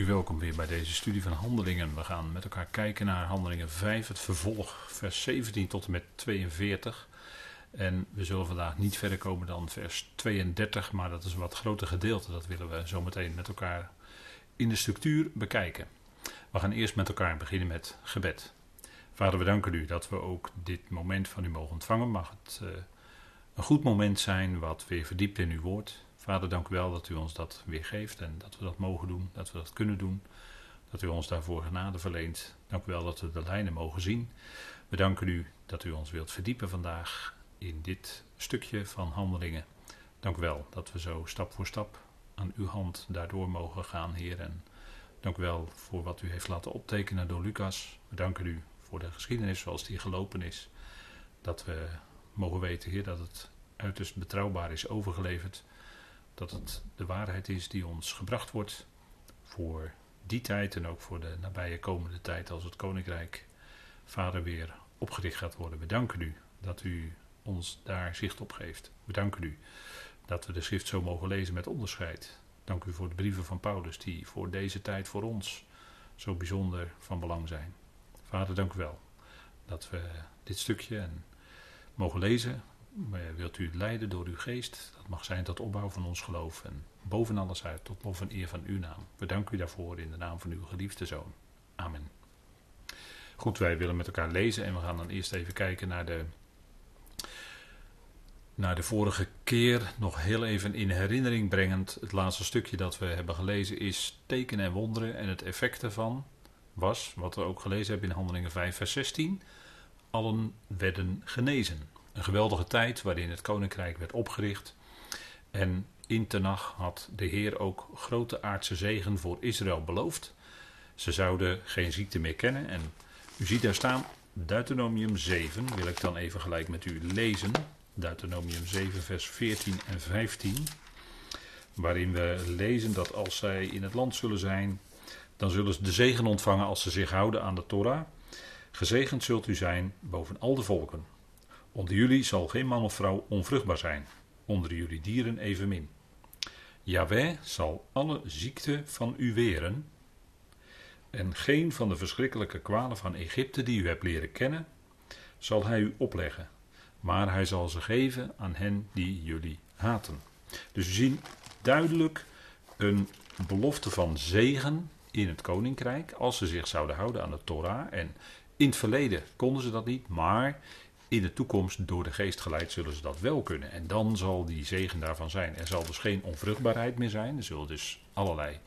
u welkom weer bij deze studie van Handelingen. We gaan met elkaar kijken naar Handelingen 5, het vervolg, vers 17 tot en met 42. En we zullen vandaag niet verder komen dan vers 32, maar dat is een wat groter gedeelte. Dat willen we zo meteen met elkaar in de structuur bekijken. We gaan eerst met elkaar beginnen met gebed. Vader, we danken u dat we ook dit moment van u mogen ontvangen. Mag het uh, een goed moment zijn wat weer verdiept in uw woord. Vader, dank u wel dat u ons dat weer geeft en dat we dat mogen doen, dat we dat kunnen doen. Dat u ons daarvoor genade verleent. Dank u wel dat we de lijnen mogen zien. We danken u dat u ons wilt verdiepen vandaag in dit stukje van handelingen. Dank u wel dat we zo stap voor stap aan uw hand daardoor mogen gaan, Heer. En dank u wel voor wat u heeft laten optekenen door Lucas. We danken u voor de geschiedenis zoals die gelopen is. Dat we mogen weten, Heer, dat het uiterst betrouwbaar is overgeleverd dat het de waarheid is die ons gebracht wordt voor die tijd en ook voor de nabije komende tijd als het koninkrijk vader weer opgericht gaat worden. We danken u dat u ons daar zicht op geeft. We danken u dat we de schrift zo mogen lezen met onderscheid. Dank u voor de brieven van Paulus die voor deze tijd voor ons zo bijzonder van belang zijn. Vader, dank u wel dat we dit stukje en mogen lezen wilt u leiden door uw geest. Dat mag zijn tot opbouw van ons geloof en boven alles uit tot lof en eer van uw naam. We danken u daarvoor in de naam van uw geliefde zoon. Amen. Goed, wij willen met elkaar lezen en we gaan dan eerst even kijken naar de, naar de vorige keer. Nog heel even in herinnering brengend. Het laatste stukje dat we hebben gelezen is tekenen en wonderen en het effect daarvan was, wat we ook gelezen hebben in Handelingen 5 vers 16, allen werden genezen. Een geweldige tijd waarin het koninkrijk werd opgericht. En in Tenach had de Heer ook grote aardse zegen voor Israël beloofd. Ze zouden geen ziekte meer kennen. En u ziet daar staan, Deuteronomium 7, wil ik dan even gelijk met u lezen. Deuteronomium 7, vers 14 en 15. Waarin we lezen dat als zij in het land zullen zijn, dan zullen ze de zegen ontvangen als ze zich houden aan de Torah. Gezegend zult u zijn boven al de volken. Onder jullie zal geen man of vrouw onvruchtbaar zijn, onder jullie dieren evenmin. Jaweh zal alle ziekte van u weren, en geen van de verschrikkelijke kwalen van Egypte die u hebt leren kennen, zal hij u opleggen, maar hij zal ze geven aan hen die jullie haten. Dus we zien duidelijk een belofte van zegen in het koninkrijk als ze zich zouden houden aan de Torah. En in het verleden konden ze dat niet, maar in de toekomst door de geest geleid zullen ze dat wel kunnen. En dan zal die zegen daarvan zijn. Er zal dus geen onvruchtbaarheid meer zijn. Er zullen dus allerlei.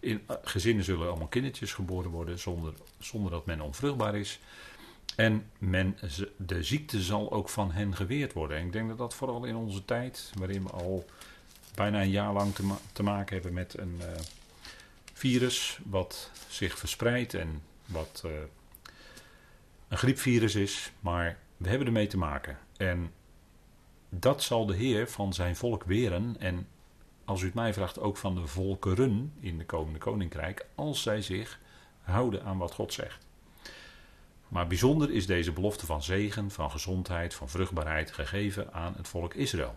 In eh, gezinnen zullen allemaal kindertjes geboren worden zonder, zonder dat men onvruchtbaar is. En men, de ziekte zal ook van hen geweerd worden. En ik denk dat dat vooral in onze tijd, waarin we al bijna een jaar lang te, te maken hebben met een uh, virus wat zich verspreidt en wat uh, een griepvirus is, maar we hebben ermee te maken. En dat zal de Heer van zijn volk weren. En als u het mij vraagt, ook van de volkeren in de komende koninkrijk. Als zij zich houden aan wat God zegt. Maar bijzonder is deze belofte van zegen, van gezondheid, van vruchtbaarheid gegeven aan het volk Israël.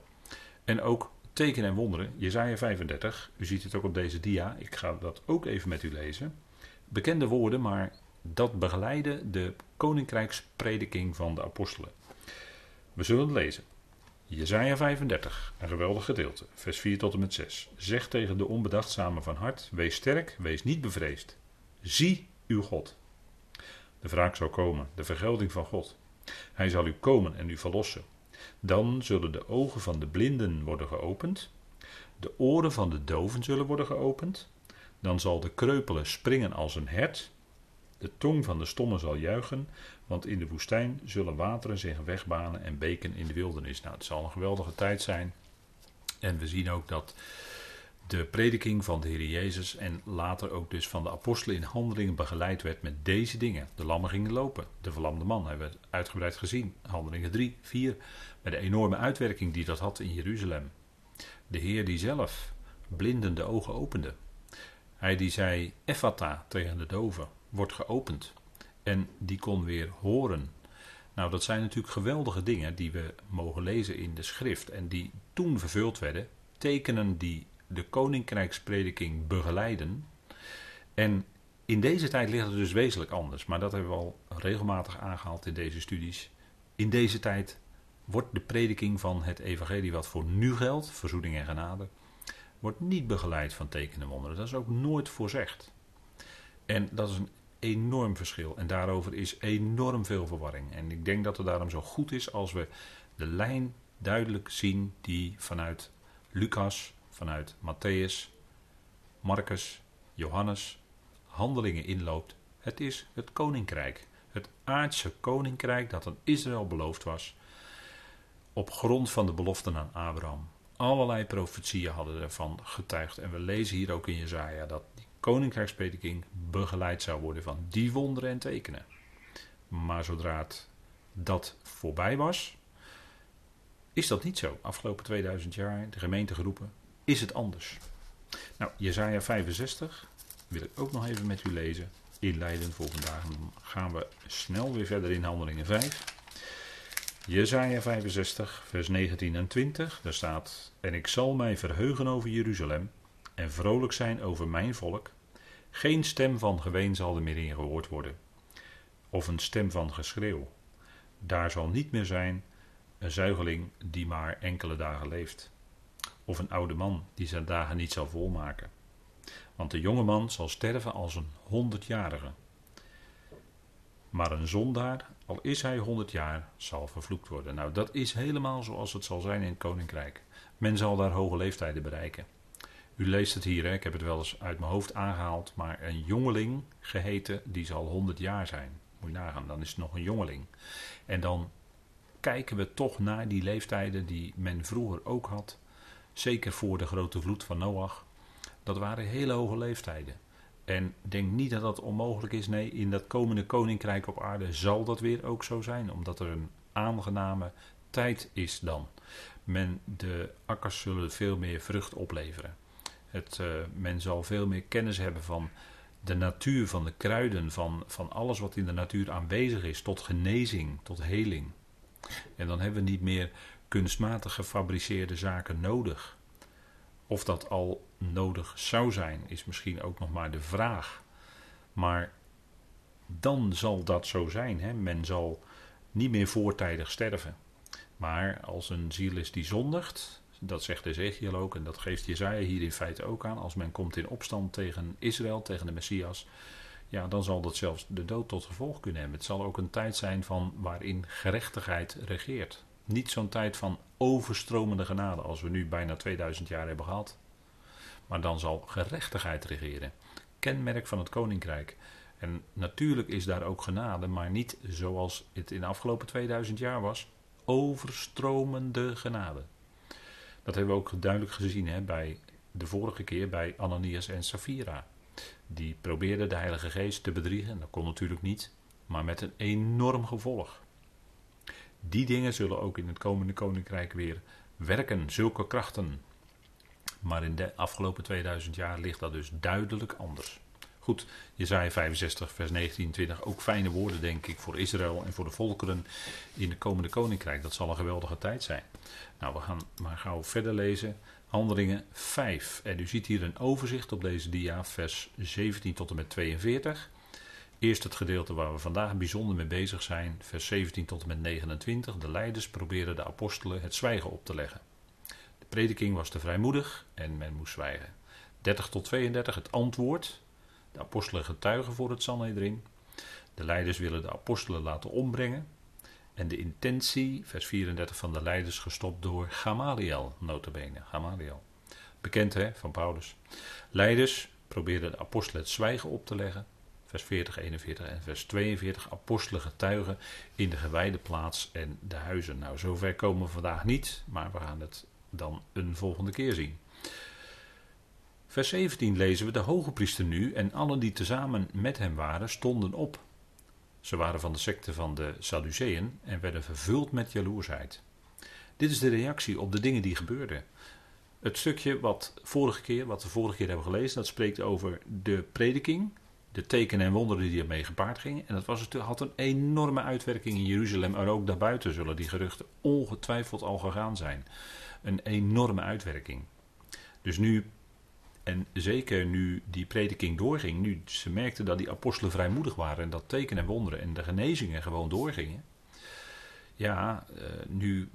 En ook tekenen en wonderen. Jezaja 35, u ziet het ook op deze dia. Ik ga dat ook even met u lezen. Bekende woorden, maar dat begeleidde de koninkrijksprediking van de apostelen. We zullen het lezen. Jezaja 35, een geweldig gedeelte, vers 4 tot en met 6. Zeg tegen de onbedachtzame van hart, wees sterk, wees niet bevreesd. Zie uw God. De wraak zal komen, de vergelding van God. Hij zal u komen en u verlossen. Dan zullen de ogen van de blinden worden geopend, de oren van de doven zullen worden geopend. Dan zal de kreupele springen als een hert de tong van de stomme zal juichen, want in de woestijn zullen wateren zich wegbanen en beken in de wildernis. Nou, het zal een geweldige tijd zijn. En we zien ook dat de prediking van de Heer Jezus en later ook dus van de apostelen in handelingen begeleid werd met deze dingen. De lammen gingen lopen, de verlamde man hebben we uitgebreid gezien. Handelingen 3, 4, met de enorme uitwerking die dat had in Jeruzalem. De Heer die zelf blinden de ogen opende. Hij die zei Ephata tegen de doven wordt geopend. En die kon weer horen. Nou, dat zijn natuurlijk geweldige dingen die we mogen lezen in de schrift. En die toen vervuld werden. Tekenen die de koninkrijksprediking begeleiden. En in deze tijd ligt het dus wezenlijk anders. Maar dat hebben we al regelmatig aangehaald in deze studies. In deze tijd wordt de prediking van het evangelie wat voor nu geldt, verzoening en genade, wordt niet begeleid van tekenen en wonderen. Dat is ook nooit voorzegd. En dat is een enorm verschil. En daarover is enorm veel verwarring. En ik denk dat het daarom zo goed is als we de lijn duidelijk zien die vanuit Lucas, vanuit Matthäus, Marcus, Johannes, handelingen inloopt. Het is het koninkrijk. Het aardse koninkrijk dat aan Israël beloofd was. Op grond van de beloften aan Abraham. Allerlei profetieën hadden ervan getuigd. En we lezen hier ook in Jezaja dat koninkrijksprediking begeleid zou worden van die wonderen en tekenen. Maar zodra dat voorbij was, is dat niet zo. Afgelopen 2000 jaar, de gemeentegroepen, is het anders. Nou, Jezaja 65 wil ik ook nog even met u lezen. Inleidend voor vandaag. Dan gaan we snel weer verder in Handelingen 5. Jezaja 65, vers 19 en 20. Daar staat: En ik zal mij verheugen over Jeruzalem en vrolijk zijn over mijn volk. Geen stem van geween zal er meer in gehoord worden, of een stem van geschreeuw. Daar zal niet meer zijn een zuigeling die maar enkele dagen leeft, of een oude man die zijn dagen niet zal volmaken. Want de jonge man zal sterven als een honderdjarige. Maar een zondaar, al is hij honderd jaar, zal vervloekt worden. Nou, dat is helemaal zoals het zal zijn in het koninkrijk. Men zal daar hoge leeftijden bereiken. U leest het hier, hè? ik heb het wel eens uit mijn hoofd aangehaald, maar een jongeling geheten, die zal 100 jaar zijn. Moet je nagaan, dan is het nog een jongeling. En dan kijken we toch naar die leeftijden die men vroeger ook had. Zeker voor de grote vloed van Noach. Dat waren hele hoge leeftijden. En denk niet dat dat onmogelijk is. Nee, in dat komende koninkrijk op aarde zal dat weer ook zo zijn. Omdat er een aangename tijd is dan. Men, de akkers zullen veel meer vrucht opleveren. Uh, men zal veel meer kennis hebben van de natuur, van de kruiden, van, van alles wat in de natuur aanwezig is, tot genezing, tot heling. En dan hebben we niet meer kunstmatig gefabriceerde zaken nodig. Of dat al nodig zou zijn, is misschien ook nog maar de vraag. Maar dan zal dat zo zijn. Hè? Men zal niet meer voortijdig sterven. Maar als een ziel is die zondigt, dat zegt Ezekiel ook en dat geeft Jezaja hier in feite ook aan. Als men komt in opstand tegen Israël, tegen de Messias, ja, dan zal dat zelfs de dood tot gevolg kunnen hebben. Het zal ook een tijd zijn van waarin gerechtigheid regeert. Niet zo'n tijd van overstromende genade als we nu bijna 2000 jaar hebben gehad. Maar dan zal gerechtigheid regeren. Kenmerk van het koninkrijk. En natuurlijk is daar ook genade, maar niet zoals het in de afgelopen 2000 jaar was. Overstromende genade. Dat hebben we ook duidelijk gezien hè, bij de vorige keer bij Ananias en Safira. Die probeerden de Heilige Geest te bedriegen. Dat kon natuurlijk niet, maar met een enorm gevolg. Die dingen zullen ook in het komende koninkrijk weer werken, zulke krachten. Maar in de afgelopen 2000 jaar ligt dat dus duidelijk anders. Goed, Jezaja 65, vers 19 20. Ook fijne woorden, denk ik, voor Israël en voor de volkeren in het komende koninkrijk. Dat zal een geweldige tijd zijn. Nou, we gaan maar gauw verder lezen. Handelingen 5. En u ziet hier een overzicht op deze dia, vers 17 tot en met 42. Eerst het gedeelte waar we vandaag bijzonder mee bezig zijn, vers 17 tot en met 29. De leiders proberen de apostelen het zwijgen op te leggen. De prediking was te vrijmoedig en men moest zwijgen. 30 tot 32 het antwoord. De apostelen getuigen voor het Sanhedrin. De leiders willen de apostelen laten ombrengen. En de intentie, vers 34 van de leiders, gestopt door Gamaliel, notabene. Gamaliel. Bekend hè, van Paulus. Leiders probeerden de apostelen het zwijgen op te leggen. Vers 40, 41 en vers 42. Apostelen getuigen in de gewijde plaats en de huizen. Nou, zover komen we vandaag niet, maar we gaan het dan een volgende keer zien. Vers 17 lezen we: De hoge priester nu en allen die tezamen met hem waren, stonden op. Ze waren van de secte van de Sadduceeën en werden vervuld met jaloersheid. Dit is de reactie op de dingen die gebeurden. Het stukje wat, vorige keer, wat we vorige keer hebben gelezen, dat spreekt over de prediking, de tekenen en wonderen die ermee gepaard gingen. En dat was, had een enorme uitwerking in Jeruzalem, maar ook daarbuiten zullen die geruchten ongetwijfeld al gegaan zijn. Een enorme uitwerking. Dus nu En zeker nu die prediking doorging, nu ze merkten dat die apostelen vrijmoedig waren en dat tekenen en wonderen en de genezingen gewoon doorgingen. Ja, eh, nu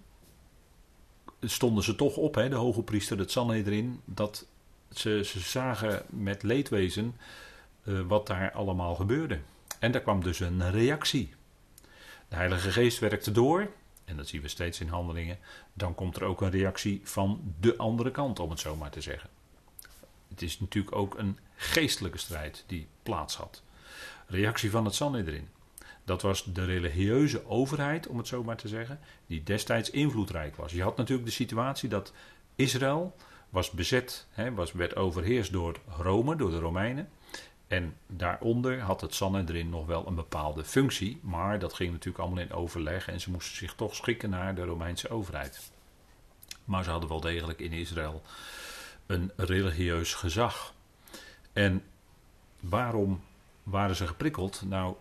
stonden ze toch op, hè, de hoge priester, het erin, dat ze, ze zagen met leedwezen uh, wat daar allemaal gebeurde. En daar kwam dus een reactie. De Heilige Geest werkte door, en dat zien we steeds in handelingen. Dan komt er ook een reactie van de andere kant, om het zo maar te zeggen. Het is natuurlijk ook een geestelijke strijd die plaats had. Reactie van het Sanhedrin. Dat was de religieuze overheid, om het zo maar te zeggen, die destijds invloedrijk was. Je had natuurlijk de situatie dat Israël was bezet, hè, was, werd overheerst door Rome, door de Romeinen. En daaronder had het Sanhedrin nog wel een bepaalde functie, maar dat ging natuurlijk allemaal in overleg en ze moesten zich toch schikken naar de Romeinse overheid. Maar ze hadden wel degelijk in Israël een religieus gezag. En waarom waren ze geprikkeld? Nou,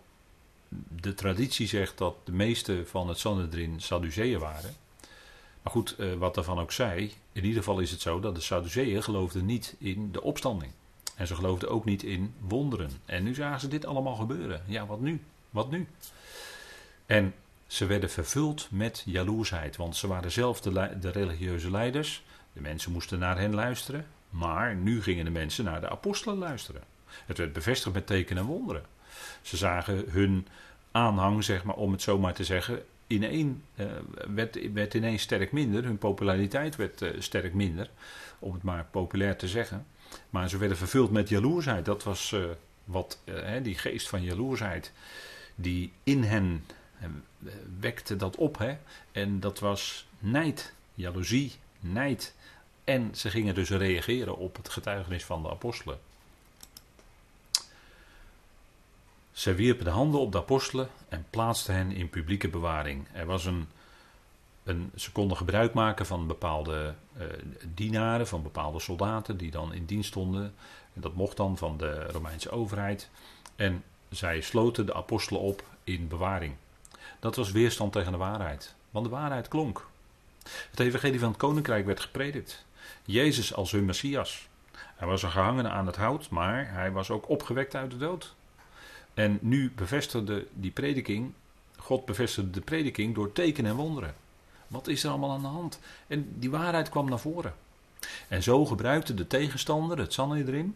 de traditie zegt dat de meeste van het Sanhedrin Sadduceeën waren. Maar goed, eh, wat daarvan ook zij, in ieder geval is het zo dat de Sadduceeën geloofden niet in de opstanding. En ze geloofden ook niet in wonderen. En nu zagen ze dit allemaal gebeuren. Ja, wat nu? Wat nu? En ze werden vervuld met jaloersheid, want ze waren zelf de, de religieuze leiders. De mensen moesten naar hen luisteren, maar nu gingen de mensen naar de apostelen luisteren. Het werd bevestigd met tekenen en wonderen. Ze zagen hun aanhang, zeg maar, om het zo maar te zeggen, ineen, uh, werd, werd ineens sterk minder. Hun populariteit werd uh, sterk minder, om het maar populair te zeggen. Maar ze werden vervuld met jaloersheid. Dat was uh, wat, die geest van jaloersheid, die in hen wekte dat op. Hè? En dat was nijd, jaloezie, nijd. En ze gingen dus reageren op het getuigenis van de apostelen. Zij wierpen de handen op de apostelen en plaatsten hen in publieke bewaring. Er was een, een ze konden gebruik maken van bepaalde uh, dienaren, van bepaalde soldaten die dan in dienst stonden. En dat mocht dan van de Romeinse overheid. En zij sloten de apostelen op in bewaring. Dat was weerstand tegen de waarheid, want de waarheid klonk. Het evangelie van het koninkrijk werd gepredikt. Jezus als hun Messias. Hij was een gehangene aan het hout, maar hij was ook opgewekt uit de dood. En nu bevestigde die prediking, God bevestigde de prediking door tekenen en wonderen. Wat is er allemaal aan de hand? En die waarheid kwam naar voren. En zo gebruikte de tegenstander het Sanhedrin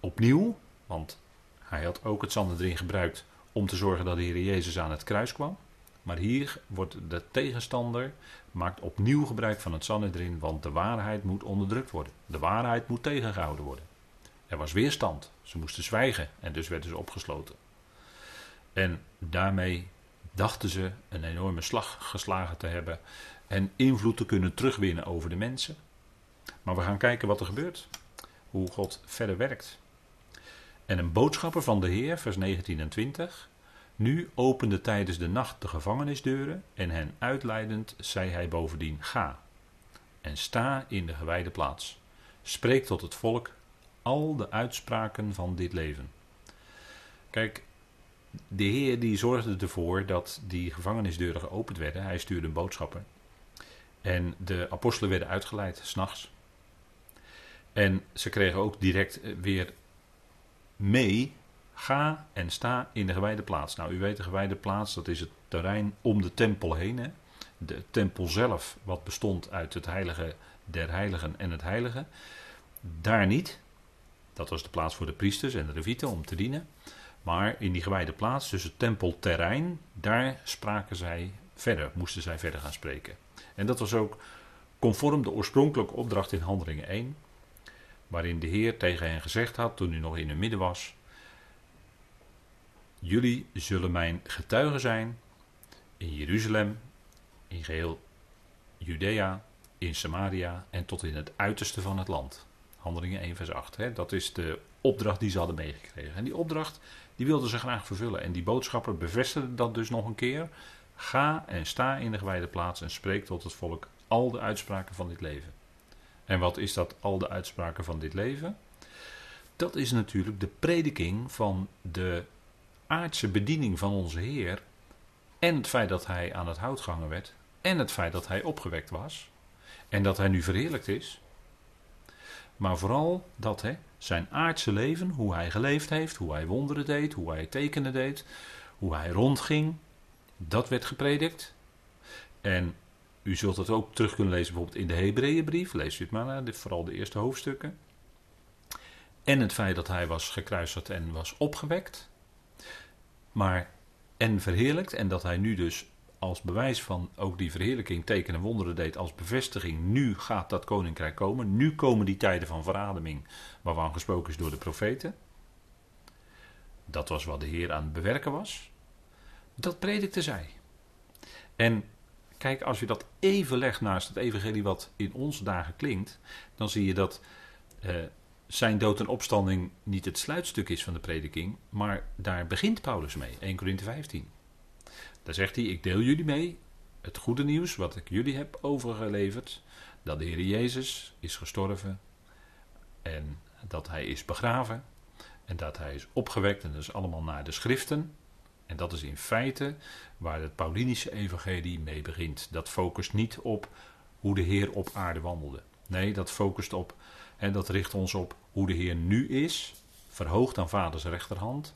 opnieuw, want hij had ook het Sanhedrin gebruikt om te zorgen dat de Heer Jezus aan het kruis kwam. Maar hier wordt de tegenstander maakt opnieuw gebruik van het Sanhedrin, want de waarheid moet onderdrukt worden. De waarheid moet tegengehouden worden. Er was weerstand. Ze moesten zwijgen en dus werden ze opgesloten. En daarmee dachten ze een enorme slag geslagen te hebben en invloed te kunnen terugwinnen over de mensen. Maar we gaan kijken wat er gebeurt. Hoe God verder werkt. En een boodschapper van de Heer, vers 19 en 20. Nu opende tijdens de nacht de gevangenisdeuren en hen uitleidend zei hij bovendien: Ga en sta in de gewijde plaats. Spreek tot het volk al de uitspraken van dit leven. Kijk, de Heer die zorgde ervoor dat die gevangenisdeuren geopend werden. Hij stuurde een boodschapper. En de apostelen werden uitgeleid, s'nachts. En ze kregen ook direct eh, weer mee, ga en sta in de gewijde plaats. Nou, u weet de gewijde plaats, dat is het terrein om de tempel heen. Hè? De tempel zelf, wat bestond uit het heilige der heiligen en het heilige. Daar niet, dat was de plaats voor de priesters en de levieten om te dienen. Maar in die gewijde plaats, dus het tempelterrein, daar spraken zij verder, moesten zij verder gaan spreken. En dat was ook conform de oorspronkelijke opdracht in Handelingen 1, waarin de Heer tegen hen gezegd had toen hij nog in hun midden was: Jullie zullen mijn getuigen zijn in Jeruzalem, in geheel Judea, in Samaria en tot in het uiterste van het land. Handelingen 1 vers 8. Hè? Dat is de opdracht die ze hadden meegekregen. En die opdracht die wilden ze graag vervullen. En die boodschapper bevestigde dat dus nog een keer. Ga en sta in de gewijde plaats en spreek tot het volk al de uitspraken van dit leven. En wat is dat al de uitspraken van dit leven? Dat is natuurlijk de prediking van de aardse bediening van onze Heer. En het feit dat hij aan het hout gehangen werd. En het feit dat hij opgewekt was. En dat hij nu verheerlijkt is. Maar vooral dat, hè, zijn aardse leven, hoe hij geleefd heeft, hoe hij wonderen deed, hoe hij tekenen deed, hoe hij rondging, dat werd gepredikt. En u zult het ook terug kunnen lezen bijvoorbeeld in de Hebreeënbrief, lees u het maar, vooral de eerste hoofdstukken. En het feit dat hij was gekruisigd en was opgewekt. Maar en verheerlijkt. En dat hij nu dus als bewijs van ook die verheerlijking tekenen en wonderen deed als bevestiging. Nu gaat dat koninkrijk komen. Nu komen die tijden van verademing waarvan gesproken is door de profeten. Dat was wat de Heer aan het bewerken was. Dat predikte zij. En kijk, als je dat even legt naast het evangelie wat in onze dagen klinkt, dan zie je dat eh, zijn dood en opstanding niet het sluitstuk is van de prediking, maar daar begint Paulus mee, 1 Corinthië 15. Daar zegt hij, ik deel jullie mee het goede nieuws wat ik jullie heb overgeleverd, dat de Heer Jezus is gestorven en dat hij is begraven en dat hij is opgewekt en dat is allemaal naar de schriften. En dat is in feite waar het Paulinische evangelie mee begint. Dat focust niet op hoe de Heer op aarde wandelde. Nee, dat focust op, en dat richt ons op hoe de Heer nu is, verhoogd aan vaders rechterhand,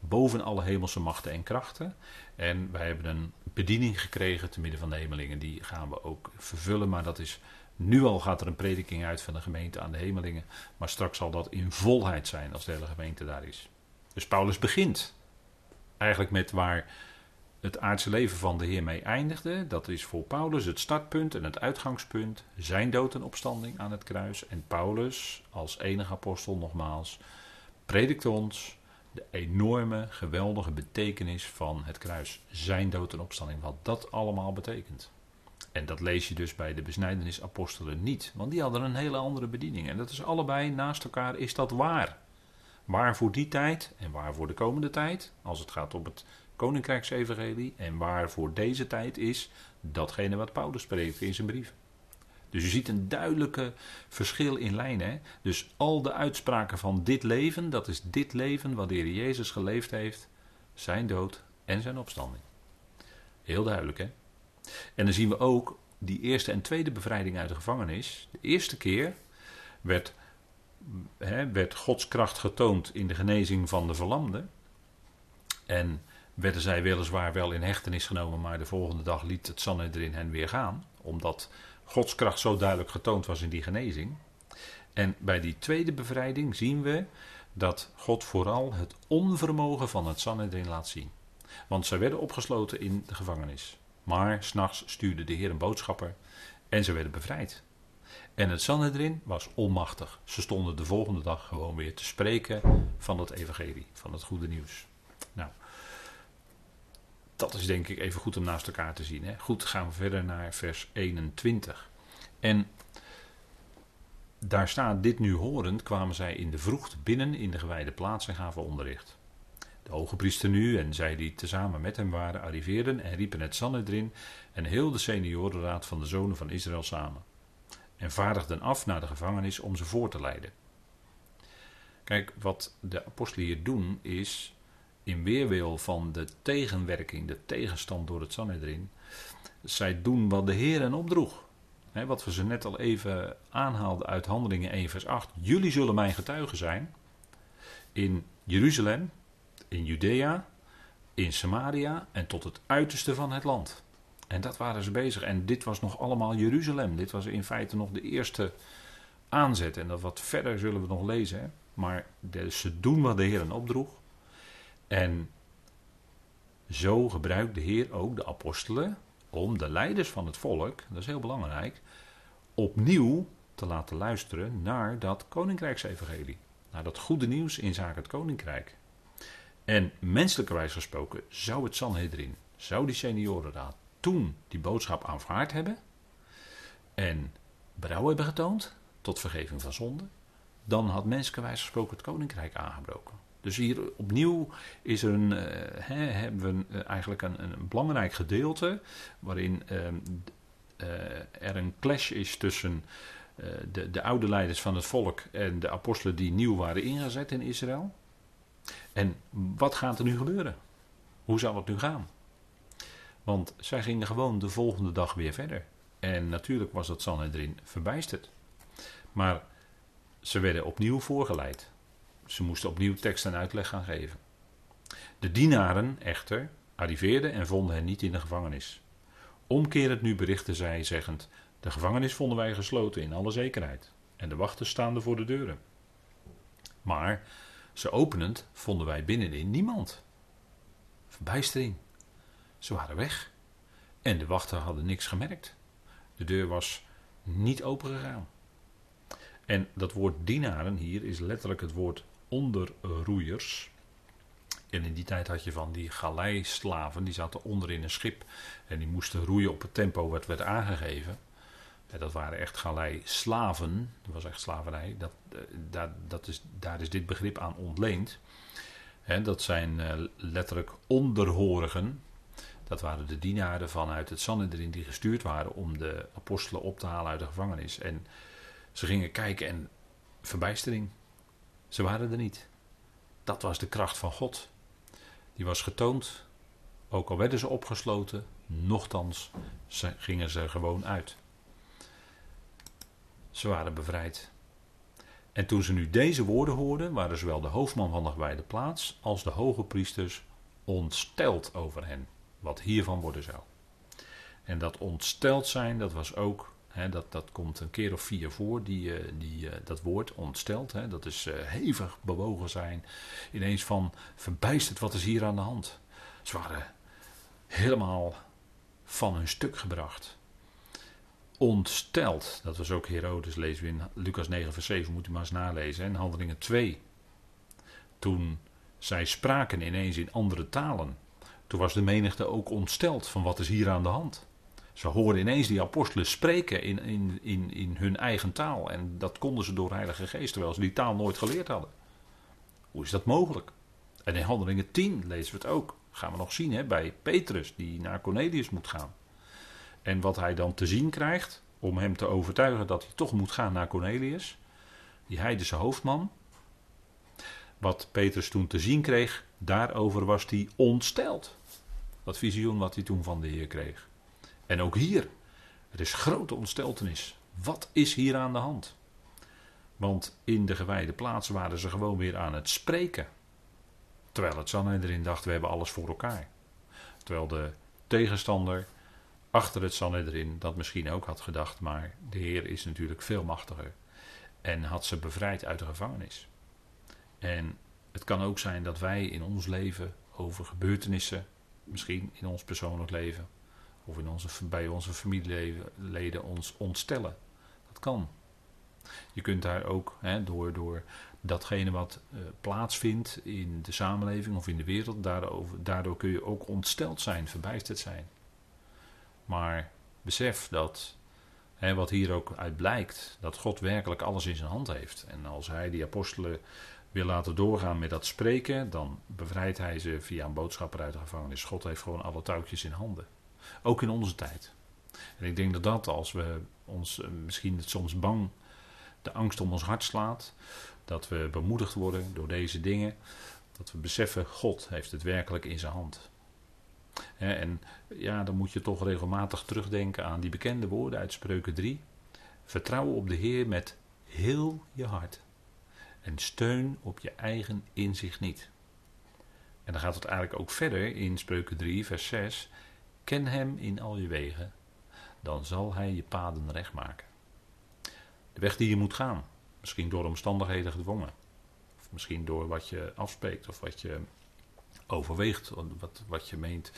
boven alle hemelse machten en krachten. En wij hebben een bediening gekregen te midden van de hemelingen. Die gaan we ook vervullen, maar dat is nu al gaat er een prediking uit van de gemeente aan de hemelingen. Maar straks zal dat in volheid zijn als de hele gemeente daar is. Dus Paulus begint eigenlijk met waar het aardse leven van de Heer mee eindigde. Dat is voor Paulus het startpunt en het uitgangspunt. Zijn dood en opstanding aan het kruis. En Paulus, als enige apostel nogmaals, predikt ons de enorme, geweldige betekenis van het kruis. Zijn dood en opstanding, wat dat allemaal betekent. En dat lees je dus bij de besnijdenisapostelen niet, want die hadden een hele andere bediening. En dat is allebei naast elkaar, is dat waar. Waar voor die tijd en waar voor de komende tijd, als het gaat om het koninkrijksevangelie, en waar voor deze tijd is datgene wat Paulus spreekt in zijn brief. Dus je ziet een duidelijke verschil in lijnen. Dus al de uitspraken van dit leven, dat is dit leven wat de Jezus geleefd heeft, zijn dood en zijn opstanding. Heel duidelijk hè. En dan zien we ook die eerste en tweede bevrijding uit de gevangenis. De eerste keer werd, hè, werd Gods kracht getoond in de genezing van de verlamden. En werden zij weliswaar wel in hechtenis genomen, maar de volgende dag liet het Sanhedrin hen weer gaan. Omdat Gods kracht zo duidelijk getoond was in die genezing. En bij die tweede bevrijding zien we dat God vooral het onvermogen van het Sanhedrin laat zien. Want zij werden opgesloten in de gevangenis. Maar s'nachts stuurde de Heer een boodschapper en ze werden bevrijd. En het Sanhedrin was onmachtig. Ze stonden de volgende dag gewoon weer te spreken van het evangelie, van het goede nieuws. Dat is denk ik even goed om naast elkaar te zien. Hè? Goed, gaan we verder naar vers 21. En daar staat, dit nu horend, kwamen zij in de vroegte binnen in de gewijde plaats en gaven onderricht. De hoge priester nu en zij die tezamen met hem waren, arriveerden en riepen het Sanhedrin en heel de seniorenraad van de zonen van Israël samen. En vaardigden af naar de gevangenis om ze voor te leiden. Kijk, wat de apostelen hier doen is, in weerwil van de tegenwerking, de tegenstand door het Sanhedrin, zij doen wat de Heer hen opdroeg. wat we ze net al even aanhaalden uit Handelingen 1 vers 8. Jullie zullen mijn getuigen zijn in Jeruzalem, in Judea, in Samaria en tot het uiterste van het land. En dat waren ze bezig. En dit was nog allemaal Jeruzalem. Dit was in feite nog de eerste aanzet. En dat wat verder zullen we nog lezen. Maar ze doen wat de Heer hen opdroeg. En zo gebruikt de Heer ook de apostelen om de leiders van het volk, dat is heel belangrijk, opnieuw te laten luisteren naar dat koninkrijksevangelie. Naar dat goede nieuws in zaken het koninkrijk. En menselijkerwijs gesproken zou het Sanhedrin, zou die seniorenraad toen die boodschap aanvaard hebben en berouw hebben getoond tot vergeving van zonde, dan had menselijkerwijs gesproken het koninkrijk aangebroken. Dus hier opnieuw is een, uh, hebben we eigenlijk een, een, belangrijk gedeelte waarin ehm, eh, er een clash is tussen eh, de, de oude leiders van het volk en de apostelen die nieuw waren ingezet in Israël. En wat gaat er nu gebeuren? Hoe zal het nu gaan? Want zij gingen gewoon de volgende dag weer verder. En natuurlijk was het Sanhedrin verbijsterd. Maar ze werden opnieuw voorgeleid. Ze moesten opnieuw tekst en uitleg gaan geven. De dienaren echter arriveerden en vonden hen niet in de gevangenis. Omkerend nu berichten zij, zeggend: De gevangenis vonden wij gesloten in alle zekerheid, en de wachters staande voor de deuren. Maar ze openend vonden wij binnenin niemand. Verbijstering. Ze waren weg. En de wachten hadden niks gemerkt. De deur was niet opengegaan. En dat woord dienaren hier is letterlijk het woord onderroeiers. En in die tijd had je van die galeislaven, die zaten onderin een schip. En die moesten roeien op het tempo wat werd aangegeven. En dat waren echt galeislaven, dat was echt slavernij. Dat, eh, daar, dat is, daar is dit begrip aan ontleend. dat zijn eh, letterlijk onderhorigen. Dat waren de dienaren vanuit het Sanhedrin die gestuurd waren om de apostelen op te halen uit de gevangenis. En ze gingen kijken en verbijstering. Ze waren er niet. Dat was de kracht van God. Die was getoond. Ook al werden ze opgesloten, nochtans gingen ze gewoon uit. Ze waren bevrijd. En toen ze nu deze woorden hoorden, waren zowel de hoofdman van de gewijde plaats als de hoge priesters ontsteld over hen, wat hiervan worden zou. En dat ontsteld zijn, dat was ook dat, dat komt een keer of vier voor, die, eh, die, eh, dat woord ontsteld. dat is uh, hevig bewogen zijn. Ineens van verbijsterd, wat is hier aan de hand? Ze waren helemaal van hun stuk gebracht. Ontsteld, dat was ook Herodes, lezen we in Lucas 9, vers 7, moet u maar eens nalezen. En Handelingen 2. Toen zij spraken ineens in andere talen. Toen was de menigte ook ontsteld van wat is hier aan de hand. Ze hoorden ineens die apostelen spreken in, in, in, in hun eigen taal. En dat konden ze door de Heilige Geest, terwijl ze die taal nooit geleerd hadden. Hoe is dat mogelijk? En in Handelingen 10 lezen we het ook. Gaan we nog zien hè, bij Petrus, die naar Cornelius moet gaan. En wat hij dan te zien krijgt, om hem te overtuigen dat hij toch moet gaan naar Cornelius. Die heidense hoofdman. Wat Petrus toen te zien kreeg, daarover was hij ontsteld. Dat visioen wat hij toen van de Heer kreeg. En ook hier, er is grote ontsteltenis. Wat is hier aan de hand? Want in de gewijde plaatsen waren ze gewoon weer aan het spreken. Terwijl het Sanhedrin dacht, we hebben alles voor elkaar. Terwijl de tegenstander achter het Sanhedrin dat misschien ook had gedacht, maar de Heer is natuurlijk veel machtiger. En had ze bevrijd uit de gevangenis. En het kan ook zijn dat wij in ons leven over gebeurtenissen, misschien in ons persoonlijk leven, of in onze, bij onze familieleden ons ontstellen. Dat kan. Je kunt daar ook hè, door, door datgene wat uh, plaatsvindt in de samenleving of in de wereld, daarover, daardoor kun je ook ontsteld zijn, verbijsterd zijn. Maar besef dat, hè, wat hier ook uit blijkt, dat God werkelijk alles in zijn hand heeft. En als hij die apostelen wil laten doorgaan met dat spreken, dan bevrijdt hij ze via een boodschapper uit de gevangenis. God heeft gewoon alle touwtjes in handen. Ook in onze tijd. En ik denk dat dat, als we ons eh, misschien soms bang de angst om ons hart slaat, dat we bemoedigd worden door deze dingen, dat we beseffen, God heeft het werkelijk in zijn hand. En ja, dan moet je toch regelmatig terugdenken aan die bekende woorden uit Spreuken 3. Vertrouw op de Heer met heel je hart. En steun op je eigen inzicht niet. En dan gaat het eigenlijk ook verder in Spreuken 3, vers 6. Ken hem in al je wegen, dan zal hij je paden recht maken. De weg die je moet gaan, misschien door omstandigheden gedwongen, of misschien door wat je afspreekt of wat je overweegt, wat, wat je meent,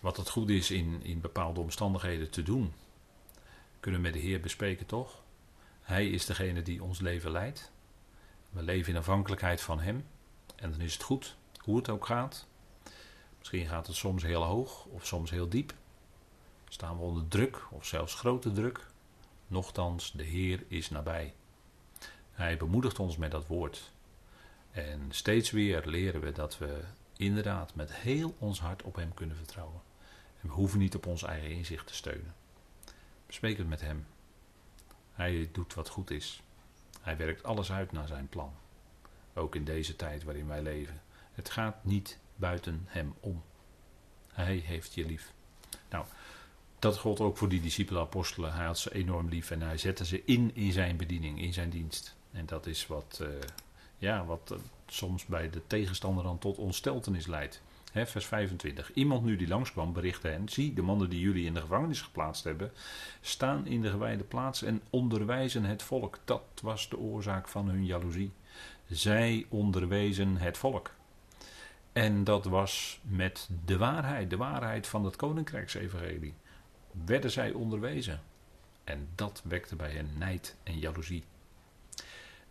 wat het goed is in, in bepaalde omstandigheden te doen. Kunnen we met de Heer bespreken toch? Hij is degene die ons leven leidt. We leven in afhankelijkheid van Hem. En dan is het goed, hoe het ook gaat. Misschien gaat het soms heel hoog of soms heel diep. Staan we onder druk of zelfs grote druk. Nochtans, de Heer is nabij. Hij bemoedigt ons met dat woord. En steeds weer leren we dat we inderdaad met heel ons hart op Hem kunnen vertrouwen. En we hoeven niet op ons eigen inzicht te steunen. Bespreek het met Hem. Hij doet wat goed is. Hij werkt alles uit naar zijn plan. Ook in deze tijd waarin wij leven. Het gaat niet buiten hem om. Hij heeft je lief. Nou, dat gold ook voor die discipelen apostelen. Hij had ze enorm lief en hij zette ze in in zijn bediening, in zijn dienst. En dat is wat, uh, ja, wat uh, soms bij de tegenstander dan tot ontsteltenis leidt. Hè, vers 25. Iemand nu die langskwam berichtte hen: Zie, de mannen die jullie in de gevangenis geplaatst hebben, staan in de gewijde plaats en onderwijzen het volk. Dat was de oorzaak van hun jaloezie. Zij onderwezen het volk. En dat was met de waarheid, de waarheid van het koninkrijksevangelie. Werden zij onderwezen. En dat wekte bij hen nijd en jaloezie.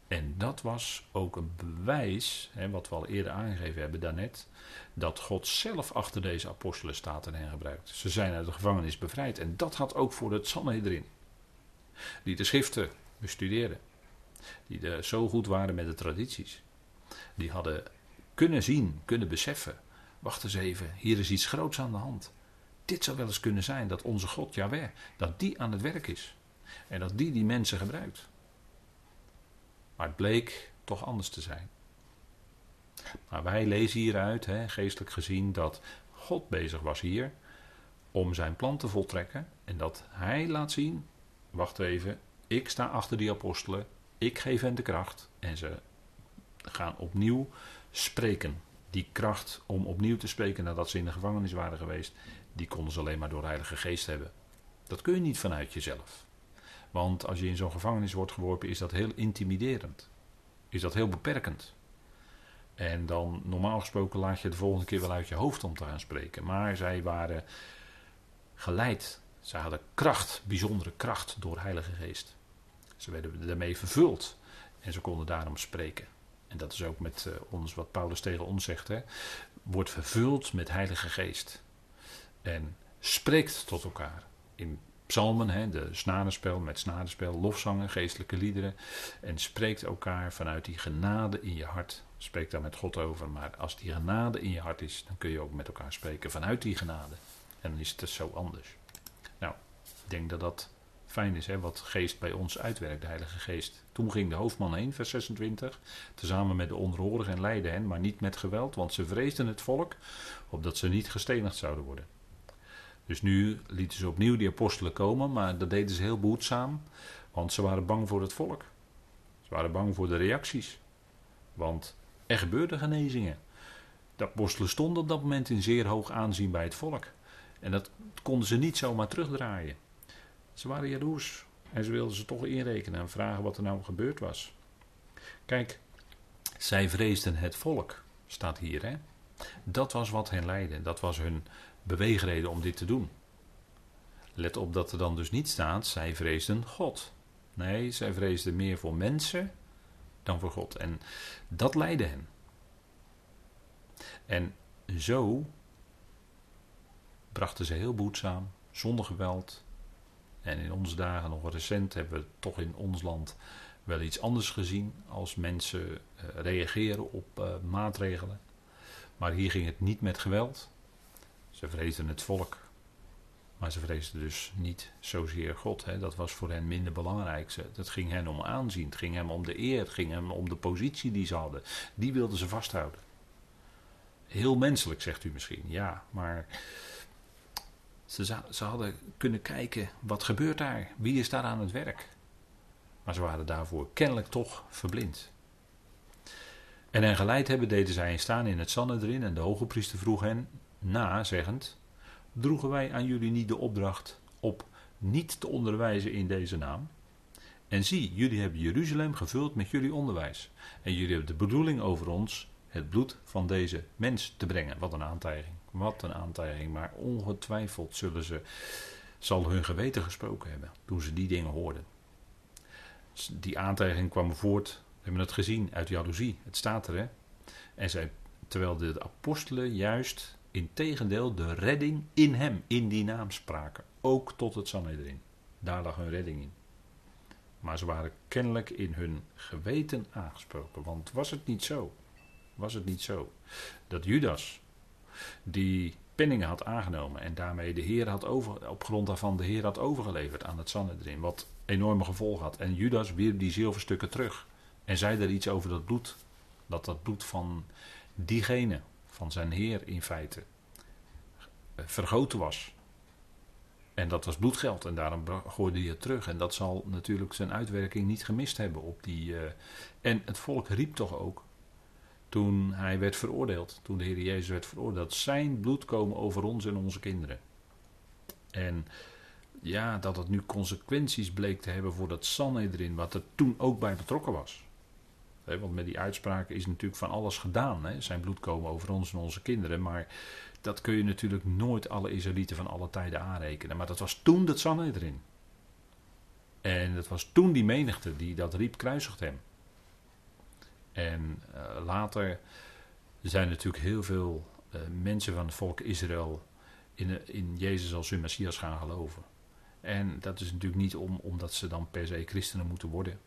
En dat was ook een bewijs, hè, wat we al eerder aangegeven hebben daarnet, dat God zelf achter deze apostelen staat en hen gebruikt. Ze zijn uit de gevangenis bevrijd. En dat had ook voor het Sanhedrin. Die de schriften bestudeerden. Die de, zo goed waren met de tradities. Die hadden kunnen zien, kunnen beseffen. Wacht eens even, hier is iets groots aan de hand. Dit zou wel eens kunnen zijn dat onze God, Jaweh, dat die aan het werk is. En dat die die mensen gebruikt. Maar het bleek toch anders te zijn. Maar wij lezen hieruit, hè, geestelijk gezien, dat God bezig was hier om zijn plan te voltrekken. En dat hij laat zien, wacht even, ik sta achter die apostelen, ik geef hen de kracht. En ze gaan opnieuw spreken. Die kracht om opnieuw te spreken nadat ze in de gevangenis waren geweest, die konden ze alleen maar door de Heilige Geest hebben. Dat kun je niet vanuit jezelf. Want als je in zo'n gevangenis wordt geworpen, is dat heel intimiderend. Is dat heel beperkend. En dan normaal gesproken laat je de volgende keer wel uit je hoofd om te gaan spreken. Maar zij waren geleid. Ze hadden kracht, bijzondere kracht door Heilige Geest. Ze werden daarmee vervuld. En ze konden daarom spreken. En dat is ook met uh, ons wat Paulus tegen ons zegt. Hè. Wordt vervuld met Heilige Geest. En spreekt tot elkaar. In psalmen, hè, de snarenspel met snarenspel, lofzangen, geestelijke liederen. En spreekt elkaar vanuit die genade in je hart. Spreek daar met God over. Maar als die genade in je hart is, dan kun je ook met elkaar spreken vanuit die genade. En dan is het dus zo anders. Nou, ik denk dat dat fijn is, hè, wat geest bij ons uitwerkt, de Heilige Geest. Toen ging de hoofdman heen, vers 26, tezamen met de onderhorigen en leidde hen, maar niet met geweld, want ze vreesden het volk, opdat ze niet gestenigd zouden worden. Dus nu lieten ze opnieuw die apostelen komen, maar dat deden ze heel behoedzaam, want ze waren bang voor het volk. Ze waren bang voor de reacties. Want er gebeurden genezingen. De apostelen stonden op dat moment in zeer hoog aanzien bij het volk. En dat konden ze niet zomaar terugdraaien. Ze waren jaloers. En ze wilden ze toch inrekenen en vragen wat er nou gebeurd was. Kijk, zij vreesden het volk, staat hier. Hè? Dat was wat hen leidde. Dat was hun beweegreden om dit te doen. Let op dat er dan dus niet staat, zij vreesden God. Nee, zij vreesden meer voor mensen dan voor God. En dat leidde hen. En zo brachten ze heel behoedzaam, zonder geweld. En in onze dagen, nog recent, hebben we toch in ons land wel iets anders gezien als mensen uh, reageren op uh, maatregelen. Maar hier ging het niet met geweld. Ze vreesden het volk. Maar ze vreesden dus niet zozeer God. Hè. Dat was voor hen minder belangrijk. Het ging hen om aanzien. Het ging hem om de eer. Het ging hem om de positie die ze hadden. Die wilden ze vasthouden. Heel menselijk, zegt u misschien. Ja, maar ze, ze hadden kunnen kijken. Wat gebeurt daar? Wie is daar aan het werk? Maar ze waren daarvoor kennelijk toch verblind. En hen geleid hebben, deden zij staan in het Sanhedrin. En de hoge priester vroeg hen na, zeggend: Droegen wij aan jullie niet de opdracht op niet te onderwijzen in deze naam? En zie, jullie hebben Jeruzalem gevuld met jullie onderwijs. En jullie hebben de bedoeling over ons het bloed van deze mens te brengen. Wat een aantijging. Wat een aantijging. Maar ongetwijfeld zullen ze, zal hun geweten gesproken hebben toen ze die dingen hoorden. Die aantijging kwam voort, we hebben het gezien, uit jaloezie. Het staat er, hè. En zij, terwijl de apostelen juist integendeel de redding in hem, in die naam spraken. Ook tot het Sanhedrin. Daar lag hun redding in. Maar ze waren kennelijk in hun geweten aangesproken. Want was het niet zo? Was het niet zo dat Judas, die penningen had aangenomen en daarmee de Heer had over, op grond daarvan de Heer had overgeleverd aan het Sanhedrin, wat enorme gevolgen had. En Judas wierp die zilverstukken terug en zei er iets over dat bloed, dat dat bloed van diegene van zijn Heer in feite eh, vergoten was. En dat was bloedgeld en daarom gooide hij het terug. En dat zal natuurlijk zijn uitwerking niet gemist hebben op die. eh, en het volk riep toch ook toen hij werd veroordeeld, toen de Heer Jezus werd veroordeeld, zijn bloed komen over ons en onze kinderen. En ja, dat het nu consequenties bleek te hebben voor dat Sanhedrin, wat er toen ook bij betrokken was. Want met die uitspraken is natuurlijk van alles gedaan. Zijn bloed komen over ons en onze kinderen. Maar dat kun je natuurlijk nooit alle Israëlieten van alle tijden aanrekenen. Maar dat was toen dat Sanhedrin. En dat was toen die menigte die dat riep, kruisigt hem. En uh, later zijn natuurlijk heel veel uh, mensen van het volk Israël in, in Jezus als hun Messias gaan geloven. En dat is natuurlijk niet om, omdat ze dan per se christenen moeten worden.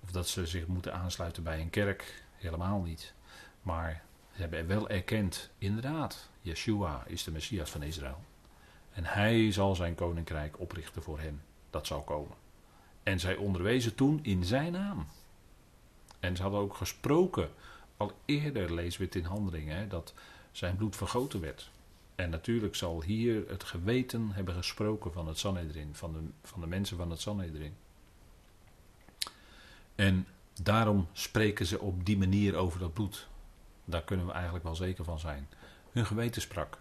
Of dat ze zich moeten aansluiten bij een kerk. Helemaal niet. Maar ze hebben wel erkend, inderdaad, Yeshua is de Messias van Israël. En hij zal zijn koninkrijk oprichten voor hen. Dat zal komen. En zij onderwezen toen in zijn naam. En ze hadden ook gesproken, al eerder lezen we het in handelingen, dat zijn bloed vergoten werd. En natuurlijk zal hier het geweten hebben gesproken van het Sanhedrin, van de, van de mensen van het Sanhedrin. En daarom spreken ze op die manier over dat bloed. Daar kunnen we eigenlijk wel zeker van zijn. Hun geweten sprak.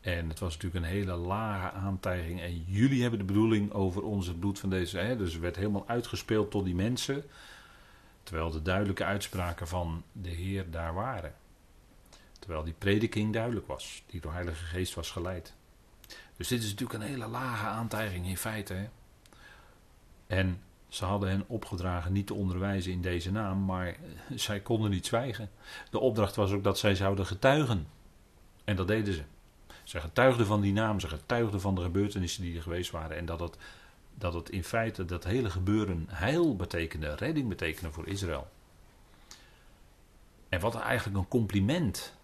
En het was natuurlijk een hele lage aantijging. En jullie hebben de bedoeling over ons bloed van deze. Hè, dus het werd helemaal uitgespeeld tot die mensen. Terwijl de duidelijke uitspraken van de Heer daar waren. Terwijl die prediking duidelijk was, die door Heilige Geest was geleid. Dus dit is natuurlijk een hele lage aantijging in feite. En ze hadden hen opgedragen niet te onderwijzen in deze naam, maar zij konden niet zwijgen. De opdracht was ook dat zij zouden getuigen. En dat deden ze. Ze getuigden van die naam, ze getuigden van de gebeurtenissen die er geweest waren. En dat het, dat het in feite dat hele gebeuren heil betekende, redding betekende voor Israël. En wat eigenlijk een compliment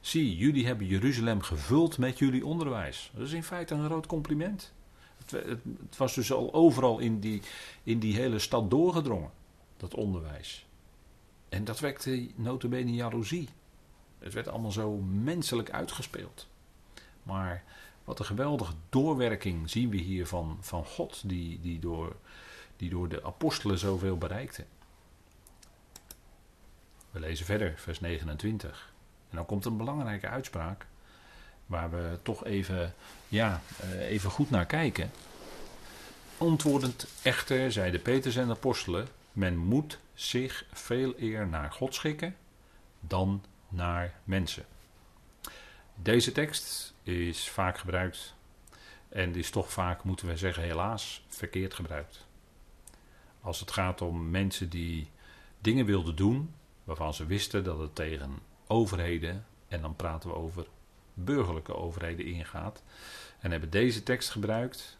Zie, jullie hebben Jeruzalem gevuld met jullie onderwijs. Dat is in feite een groot compliment. Het, het, was dus al overal in die, in die hele stad doorgedrongen, dat onderwijs. En dat wekte notabene jaloezie. Het werd allemaal zo menselijk uitgespeeld. Maar wat een geweldige doorwerking zien we hier van, van God, die, die, door, die door de apostelen zoveel bereikte. We lezen verder, vers 29. En dan komt een belangrijke uitspraak. Waar we toch even, ja, even goed naar kijken. Antwoordend echter, zeiden Peters en de apostelen: Men moet zich veel eer naar God schikken dan naar mensen. Deze tekst is vaak gebruikt en is toch vaak, moeten we zeggen, helaas verkeerd gebruikt. Als het gaat om mensen die dingen wilden doen waarvan ze wisten dat het tegen overheden, en dan praten we over burgerlijke overheden ingaat. En hebben deze tekst gebruikt.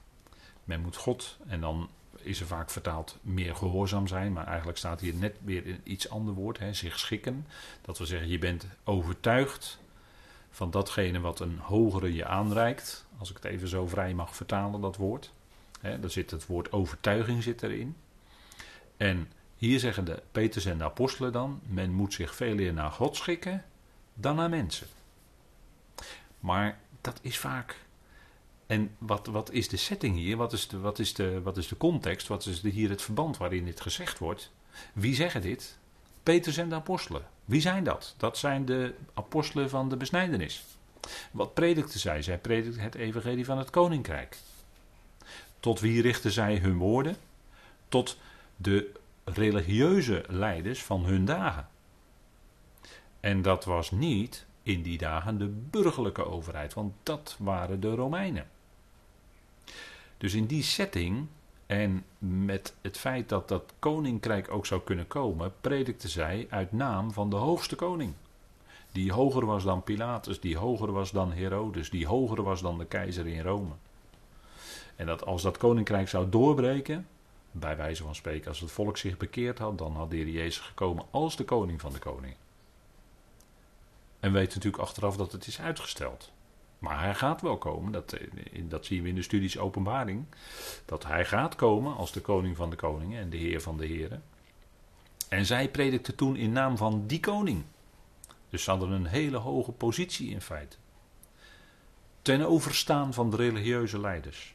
Men moet God, en dan is er vaak vertaald meer gehoorzaam zijn, maar eigenlijk staat hier net weer in iets ander woord, hè, zich schikken. Dat wil zeggen, je bent overtuigd van datgene wat een hogere je aanreikt. Als ik het even zo vrij mag vertalen, dat woord. Hè, daar zit het woord overtuiging zit erin. En hier zeggen de Peters en de apostelen dan: men moet zich veel meer naar God schikken dan naar mensen. Maar dat is vaak. En wat, wat is de setting hier? Wat is de, wat, is de, wat is de context? Wat is de, hier het verband waarin dit gezegd wordt? Wie zeggen dit? Peters en de apostelen. Wie zijn dat? Dat zijn de apostelen van de besnijdenis. Wat predikten zij? Zij predikten het evangelie van het koninkrijk. Tot wie richten zij hun woorden? Tot de religieuze leiders van hun dagen. En dat was niet in die dagen de burgerlijke overheid, want dat waren de Romeinen. Dus in die setting en met het feit dat dat koninkrijk ook zou kunnen komen, predikte zij uit naam van de hoogste koning. Die hoger was dan Pilatus, die hoger was dan Herodes, die hoger was dan de keizer in Rome. En dat als dat koninkrijk zou doorbreken, bij wijze van spreken, als het volk zich bekeerd had, dan had de Heer Jezus gekomen als de koning van de koning. En weet natuurlijk achteraf dat het is uitgesteld. Maar hij gaat wel komen, dat, dat zien we in de studies openbaring. Dat hij gaat komen als de koning van de koningen en de heer van de heren. En zij predikte toen in naam van die koning. Dus ze hadden een hele hoge positie in feite. ten overstaan van de religieuze leiders.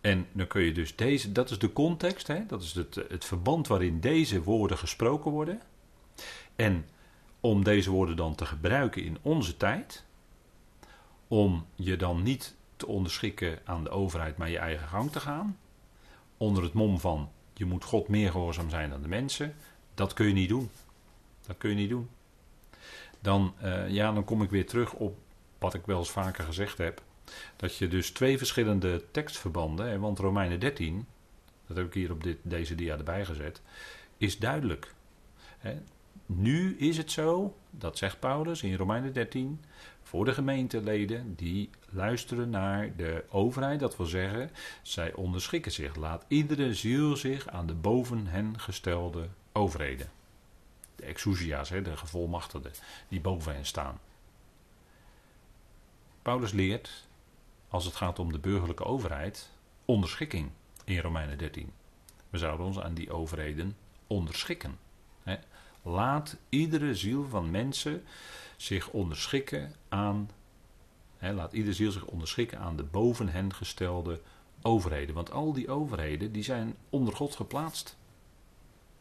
En dan kun je dus deze, dat is de context, hè? dat is het, het verband waarin deze woorden gesproken worden. En om deze woorden dan te gebruiken in onze tijd, om je dan niet te onderschikken aan de overheid, maar je eigen gang te gaan, onder het mom van je moet God meer gehoorzaam zijn dan de mensen, dat kun je niet doen. Dat kun je niet doen. Dan, uh, ja, dan kom ik weer terug op wat ik wel eens vaker gezegd heb. Dat je dus twee verschillende tekstverbanden, want Romeinen 13, dat heb ik hier op dit, deze dia erbij gezet, is duidelijk. Nu is het zo, dat zegt Paulus in Romeinen 13, voor de gemeenteleden die luisteren naar de overheid, dat wil zeggen, zij onderschikken zich. Laat iedere ziel zich aan de boven hen gestelde overheden. De exousia's, de gevolmachtigden, die boven hen staan. Paulus leert, als het gaat om de burgerlijke overheid, onderschikking in Romeinen 13. We zouden ons aan die overheden onderschikken. Laat iedere ziel van mensen zich onderschikken aan. laat iedere ziel zich onderschikken aan de boven hen gestelde overheden. Want al die overheden die zijn onder God geplaatst.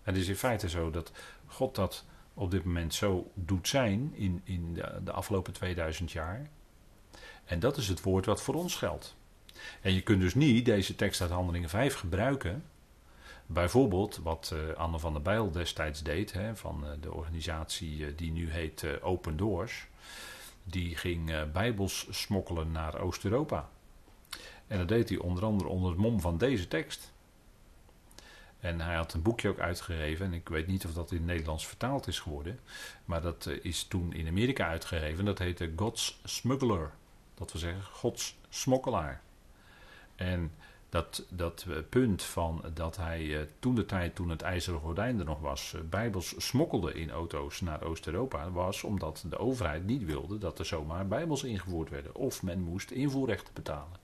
Het is in feite zo dat God dat op dit moment zo doet zijn in, in de, de afgelopen 2000 jaar. En dat is het woord wat voor ons geldt. En je kunt dus niet deze tekst uit Handelingen 5 gebruiken. Bijvoorbeeld wat uh, Anne van der Bijl destijds deed, hè, van uh, de organisatie uh, die nu heet Open Doors. Die ging bijbels smokkelen naar Oost-Europa. En dat deed hij onder andere onder het mom van deze tekst. En hij had een boekje ook uitgegeven. En ik weet niet of dat in het Nederlands vertaald is geworden. Maar dat is toen in Amerika uitgegeven. Dat heette God's Smuggler. Dat wil zeggen, Gods smokkelaar. En dat, dat punt van dat hij eh, toen de tijd, toen het ijzeren gordijn er nog was, eh, bijbels smokkelde in auto's naar Oost-Europa, was omdat de overheid niet wilde dat er zomaar bijbels ingevoerd werden. Of men moest invoerrechten betalen.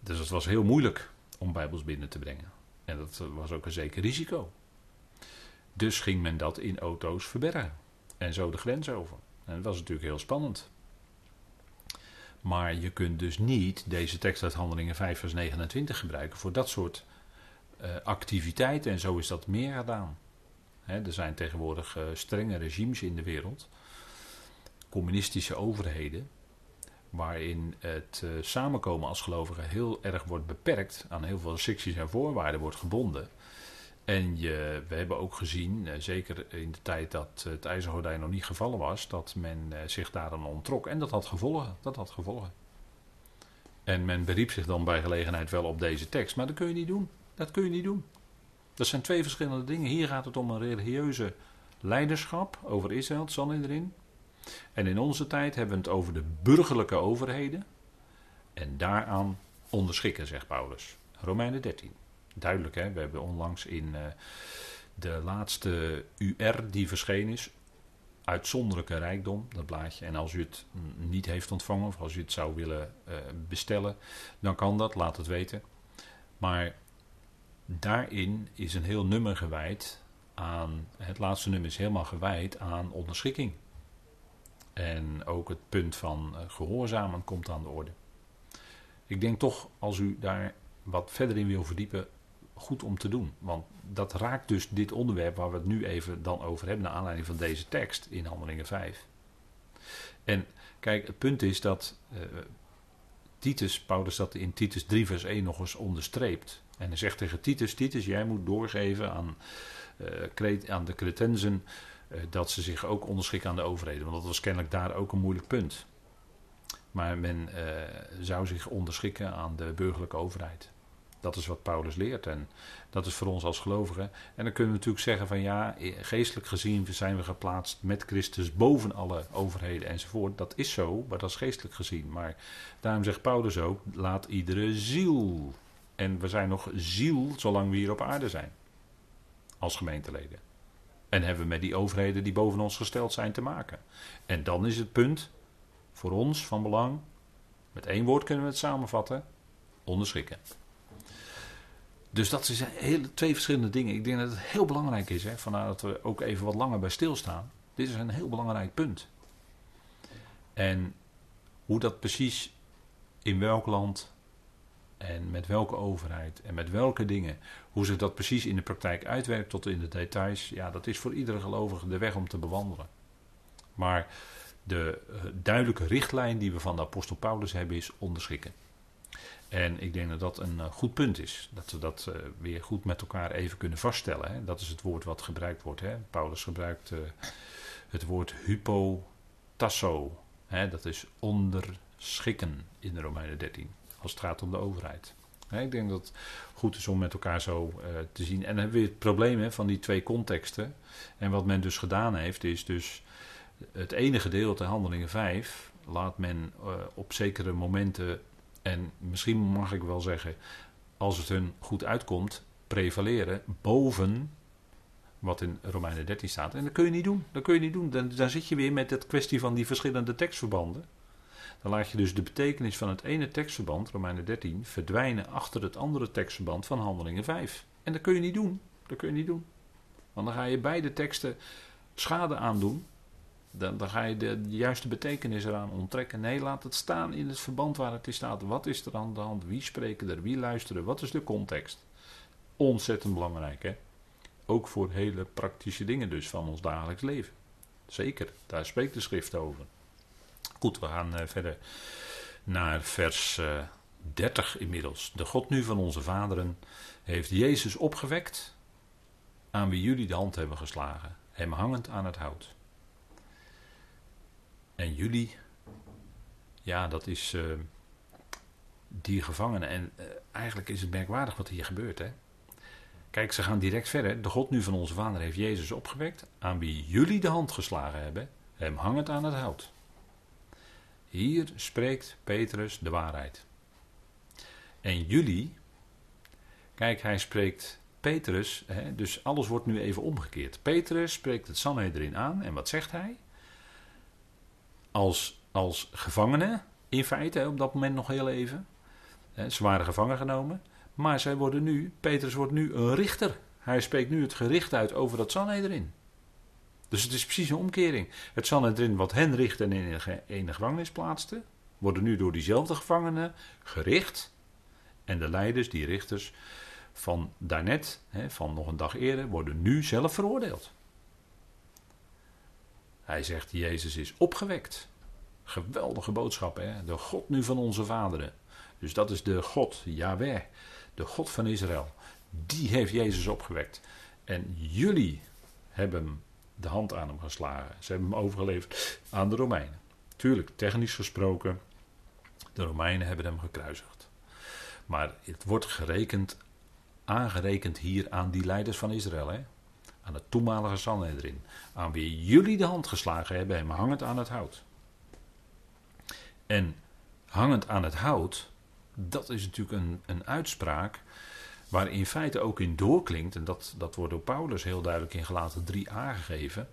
Dus het was heel moeilijk om bijbels binnen te brengen. En dat was ook een zeker risico. Dus ging men dat in auto's verbergen. En zo de grens over. En dat was natuurlijk heel spannend. Maar je kunt dus niet deze tekst uit Handelingen 5 vers 29 gebruiken voor dat soort uh, activiteiten. En zo is dat meer gedaan. er zijn tegenwoordig uh, strenge regimes in de wereld. Communistische overheden. Waarin het uh, samenkomen als gelovigen heel erg wordt beperkt. Aan heel veel restricties en voorwaarden wordt gebonden. En je, we hebben ook gezien, eh, zeker in de tijd dat het ijzergordijn nog niet gevallen was, dat men eh, zich daar dan ontrok. En dat had gevolgen. Dat had gevolgen. En men beriep zich dan bij gelegenheid wel op deze tekst. Maar dat kun je niet doen. Dat kun je niet doen. Dat zijn twee verschillende dingen. Hier gaat het om een religieuze leiderschap over Israël, het zal erin. En in onze tijd hebben we het over de burgerlijke overheden. En daaraan onderschikken, zegt Paulus. Romeinen 13 duidelijk. Hè? We hebben onlangs in uh, de laatste UR die verschenen is, uitzonderlijke rijkdom, dat blaadje. En als u het niet heeft ontvangen of als u het zou willen uh, bestellen, dan kan dat, laat het weten. Maar daarin is een heel nummer gewijd aan, het laatste nummer is helemaal gewijd aan onderschikking. En ook het punt van uh, gehoorzamen komt aan de orde. Ik denk toch, als u daar wat verder in wil verdiepen, goed om te doen. Want dat raakt dus dit onderwerp waar we het nu even dan over hebben, naar aanleiding van deze tekst in Handelingen 5. En kijk, het punt is dat uh, Titus, Paulus dat in Titus 3 vers 1 nog eens onderstreept. En hij zegt tegen Titus, Titus, jij moet doorgeven aan, uh, aan de Cretensen uh, dat ze zich ook onderschikken aan de overheden. Want dat was kennelijk daar ook een moeilijk punt. Maar men zou zich onderschikken aan de burgerlijke overheid. Dat is wat Paulus leert en dat is voor ons als gelovigen. En dan kunnen we natuurlijk zeggen van ja, geestelijk gezien zijn we geplaatst met Christus boven alle overheden enzovoort. Dat is zo, maar dat is geestelijk gezien. Maar daarom zegt Paulus ook, laat iedere ziel. En we zijn nog ziel zolang we hier op aarde zijn. Als gemeenteleden. En hebben we met die overheden die boven ons gesteld zijn te maken. En dan is het punt voor ons van belang. Met één woord kunnen we het samenvatten: onderschikken. Dus dat zijn twee verschillende dingen. Ik denk dat het heel belangrijk is, hè, vandaar dat we ook even wat langer bij stilstaan. Dit is een heel belangrijk punt. En hoe dat precies in welk land en met welke overheid en met welke dingen, hoe zich dat precies in de praktijk uitwerkt tot in de details, ja, dat is voor iedere gelovige de weg om te bewandelen. Maar de uh, duidelijke richtlijn die we van de apostel Paulus hebben is onderschikken. En ik denk dat dat een uh, goed punt is. Dat we dat uh, weer goed met elkaar even kunnen vaststellen. Hè. Dat is het woord wat gebruikt wordt. Hè. Paulus gebruikt het woord hypotasso. Hè. Dat is onderschikken in de Romeinen 13 als het gaat om de overheid. ik denk dat het goed is om met elkaar zo te zien. En dan hebben we het probleem van die twee contexten. En wat men dus gedaan heeft, is dus het ene gedeelte, handelingen 5, laat men op zekere momenten, en misschien mag ik wel zeggen, als het hun goed uitkomt, prevaleren boven wat in Romeinen 13 staat. En dat kun je niet doen. Dat kun je niet doen. Dan, zit je weer met het kwestie van die verschillende tekstverbanden. Dan laat je dus de betekenis van het ene tekstverband, Romeinen 13, verdwijnen achter het andere tekstverband van Handelingen 5. En dat kun je niet doen. Dat kun je niet doen. Want dan ga je beide teksten schade aandoen. Dan, ga je de, juiste betekenis eraan onttrekken. Nee, laat het staan in het verband waar het in staat. Wat is er aan de hand? Wie spreken er? Wie luisteren? Wat is de context? Ontzettend belangrijk, hè? Ook voor hele praktische dingen dus van ons dagelijks leven. Zeker, daar spreekt de schrift over. Goed, we gaan uh, verder naar vers uh, eh, 30 inmiddels. De God nu van onze vaderen heeft Jezus opgewekt, aan wie jullie de hand hebben geslagen, hem hangend aan het hout. En jullie, ja, dat is uh, die gevangenen. En eigenlijk is het merkwaardig wat hier gebeurt, hè. Kijk, ze gaan direct verder. De God nu van onze vader heeft Jezus opgewekt, aan wie jullie de hand geslagen hebben, hem hangend aan het hout. Hier spreekt Petrus de waarheid. En jullie, kijk, hij spreekt Petrus, hè, dus alles wordt nu even omgekeerd. Petrus spreekt het Sanhedrin aan en wat zegt hij? Als, als gevangene, in feite, op dat moment nog heel even. Ze waren gevangen genomen, maar zij worden nu, Petrus wordt nu een richter. Hij spreekt nu het gericht uit over dat Sanhedrin. Dus het is precies een omkering. Het Sanhedrin wat hen richt en in de gevangenis plaatste, worden nu door diezelfde gevangenen gericht. En de leiders, die richters van daarnet, van nog een dag eerder, worden nu zelf veroordeeld. Hij zegt, Jezus is opgewekt. Geweldige boodschap, hè? De God nu van onze vaderen. Dus dat is de God, Yahweh, de God van Israël. Die heeft Jezus opgewekt. En jullie hebben de hand aan hem geslagen. Ze hebben hem overgeleverd aan de Romeinen. Tuurlijk, technisch gesproken, de Romeinen hebben hem gekruisigd. Maar het wordt gerekend, aangerekend hier aan die leiders van Israël. Hè? Aan het toenmalige Sanhedrin. Aan wie jullie de hand geslagen hebben, hem hangend aan het hout. En hangend aan het hout, dat is natuurlijk een, een uitspraak Waar in feite ook in doorklinkt, en dat, dat wordt door Paulus heel duidelijk in gelaten 3 aangegeven,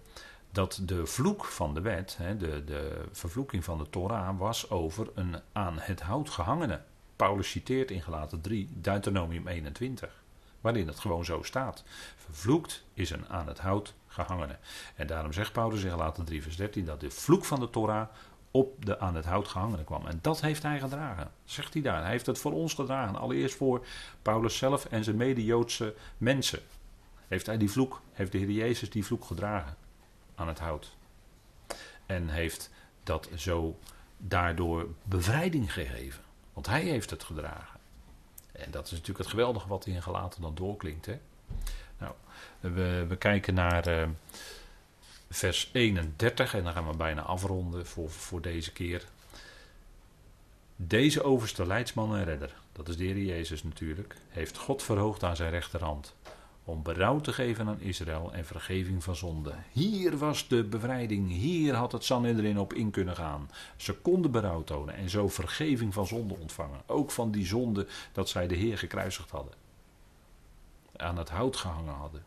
dat de vloek van de wet, de, de vervloeking van de Torah, was over een aan het hout gehangene. Paulus citeert in gelaten 3 Deuteronomium 21, waarin het gewoon zo staat. Vervloekt is een aan het hout gehangene. En daarom zegt Paulus in gelaten 3 vers 13 dat de vloek van de Torah op de aan het hout gehangene kwam. En dat heeft hij gedragen, zegt hij daar. Hij heeft het voor ons gedragen. Allereerst voor Paulus zelf en zijn mede-Joodse mensen. Heeft hij die vloek, heeft de Heer Jezus die vloek gedragen aan het hout. En heeft dat zo daardoor bevrijding gegeven. Want hij heeft het gedragen. En dat is natuurlijk het geweldige wat in gelaten dan doorklinkt. Hè? Nou, we, we kijken naar. Uh, vers 31, en dan gaan we bijna afronden voor, voor deze keer. Deze overste leidsman en redder, dat is de Heer Jezus natuurlijk, heeft God verhoogd aan zijn rechterhand. Om berouw te geven aan Israël en vergeving van zonde. Hier was de bevrijding, hier had het Sanhedrin op in kunnen gaan. Ze konden berouw tonen en zo vergeving van zonde ontvangen. Ook van die zonde dat zij de Heer gekruisigd hadden. Aan het hout gehangen hadden.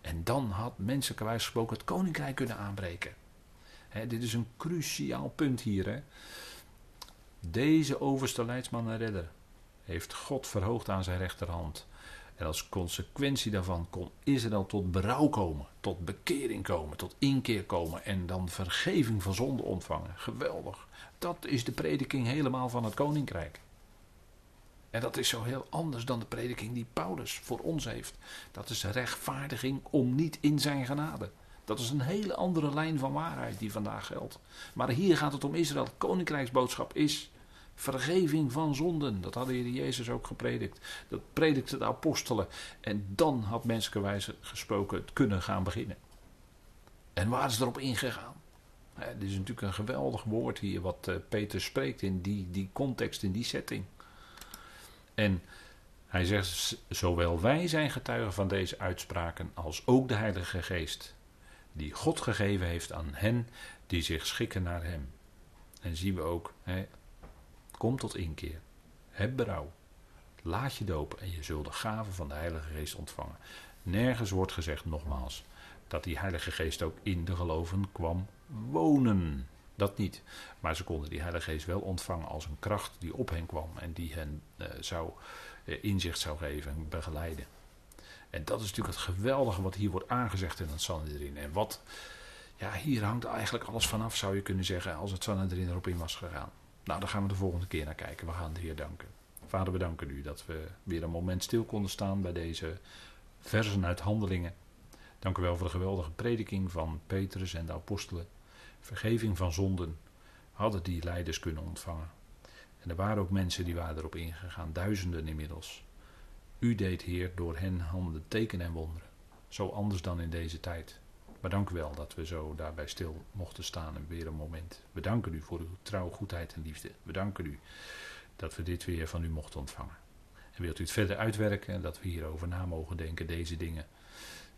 En dan had menselijkerwijs gesproken het koninkrijk kunnen aanbreken. dit is een cruciaal punt hier. Deze overste leidsman en redder heeft God verhoogd aan zijn rechterhand. En als consequentie daarvan kon Israël tot berouw komen, tot bekering komen, tot inkeer komen en dan vergeving van zonde ontvangen. Geweldig. Dat is de prediking helemaal van het koninkrijk. En dat is zo heel anders dan de prediking die Paulus voor ons heeft. Dat is rechtvaardiging om niet in zijn genade. Dat is een hele andere lijn van waarheid die vandaag geldt. Maar hier gaat het om Israël. Koninkrijksboodschap is vergeving van zonden. Dat hadden Heer Jezus ook gepredikt. Dat predikte de apostelen. En dan had menselijkerwijze gesproken het kunnen gaan beginnen. En waar is erop ingegaan? Het is natuurlijk een geweldig woord hier wat eh, Peter spreekt in die, die context, in die setting. En hij zegt, zowel wij zijn getuigen van deze uitspraken als ook de Heilige Geest, die God gegeven heeft aan hen die zich schikken naar Hem. En zien we ook, kom tot inkeer, heb berouw, laat je dopen en je zult de gave van de Heilige Geest ontvangen. Nergens wordt gezegd, nogmaals, dat die Heilige Geest ook in de geloven kwam wonen. Dat niet. Maar ze konden die Heilige Geest wel ontvangen als een kracht die op hen kwam en die hen uh, zou, uh, inzicht zou geven en begeleiden. En dat is natuurlijk het geweldige wat hier wordt aangezegd in het Sanhedrin. En wat, ja, hier hangt eigenlijk alles vanaf, zou je kunnen zeggen, als het Sanhedrin erop in was gegaan. Nou, daar gaan we de volgende keer naar kijken. We gaan de Heer danken. Vader, we danken u dat we weer een moment stil konden staan bij deze versen uit Handelingen. Dank u wel voor de geweldige prediking van Petrus en de apostelen vergeving van zonden, hadden die leiders kunnen ontvangen. En er waren ook mensen die waren erop ingegaan, duizenden inmiddels. U deed, Heer, door hen handen tekenen en wonderen. Zo anders dan in deze tijd. Maar dank wel dat we zo daarbij stil mochten staan en weer een moment. We danken u voor uw trouw, goedheid en liefde. We danken u dat we dit weer van u mochten ontvangen. En wilt u het verder uitwerken en dat we hierover na mogen denken, deze dingen.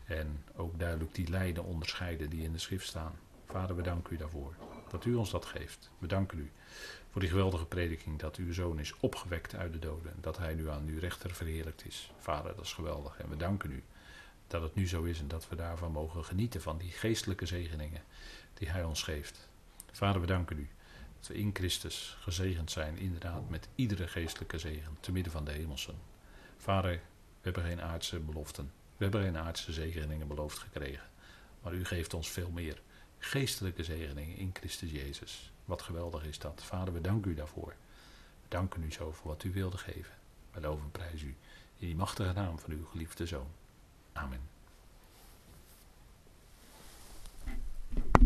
En ook duidelijk die lijden onderscheiden die in de schrift staan. Vader, we danken u daarvoor. Dat u ons dat geeft. We danken u voor die geweldige prediking dat uw zoon is opgewekt uit de doden. Dat hij nu aan uw rechter verheerlijkt is. Vader, dat is geweldig. En we danken u dat het nu zo is en dat we daarvan mogen genieten van die geestelijke zegeningen die hij ons geeft. Vader, we danken u dat we in Christus gezegend zijn, inderdaad, met iedere geestelijke zegen, te midden van de hemelsen. Vader, we hebben geen aardse beloften. We hebben geen aardse zegeningen beloofd gekregen. Maar u geeft ons veel meer geestelijke zegeningen in Christus Jezus. Wat geweldig is dat. Vader, we danken u daarvoor. We danken u zo voor wat u wilde geven. We loven en prijzen u in die machtige naam van uw geliefde Zoon. Amen.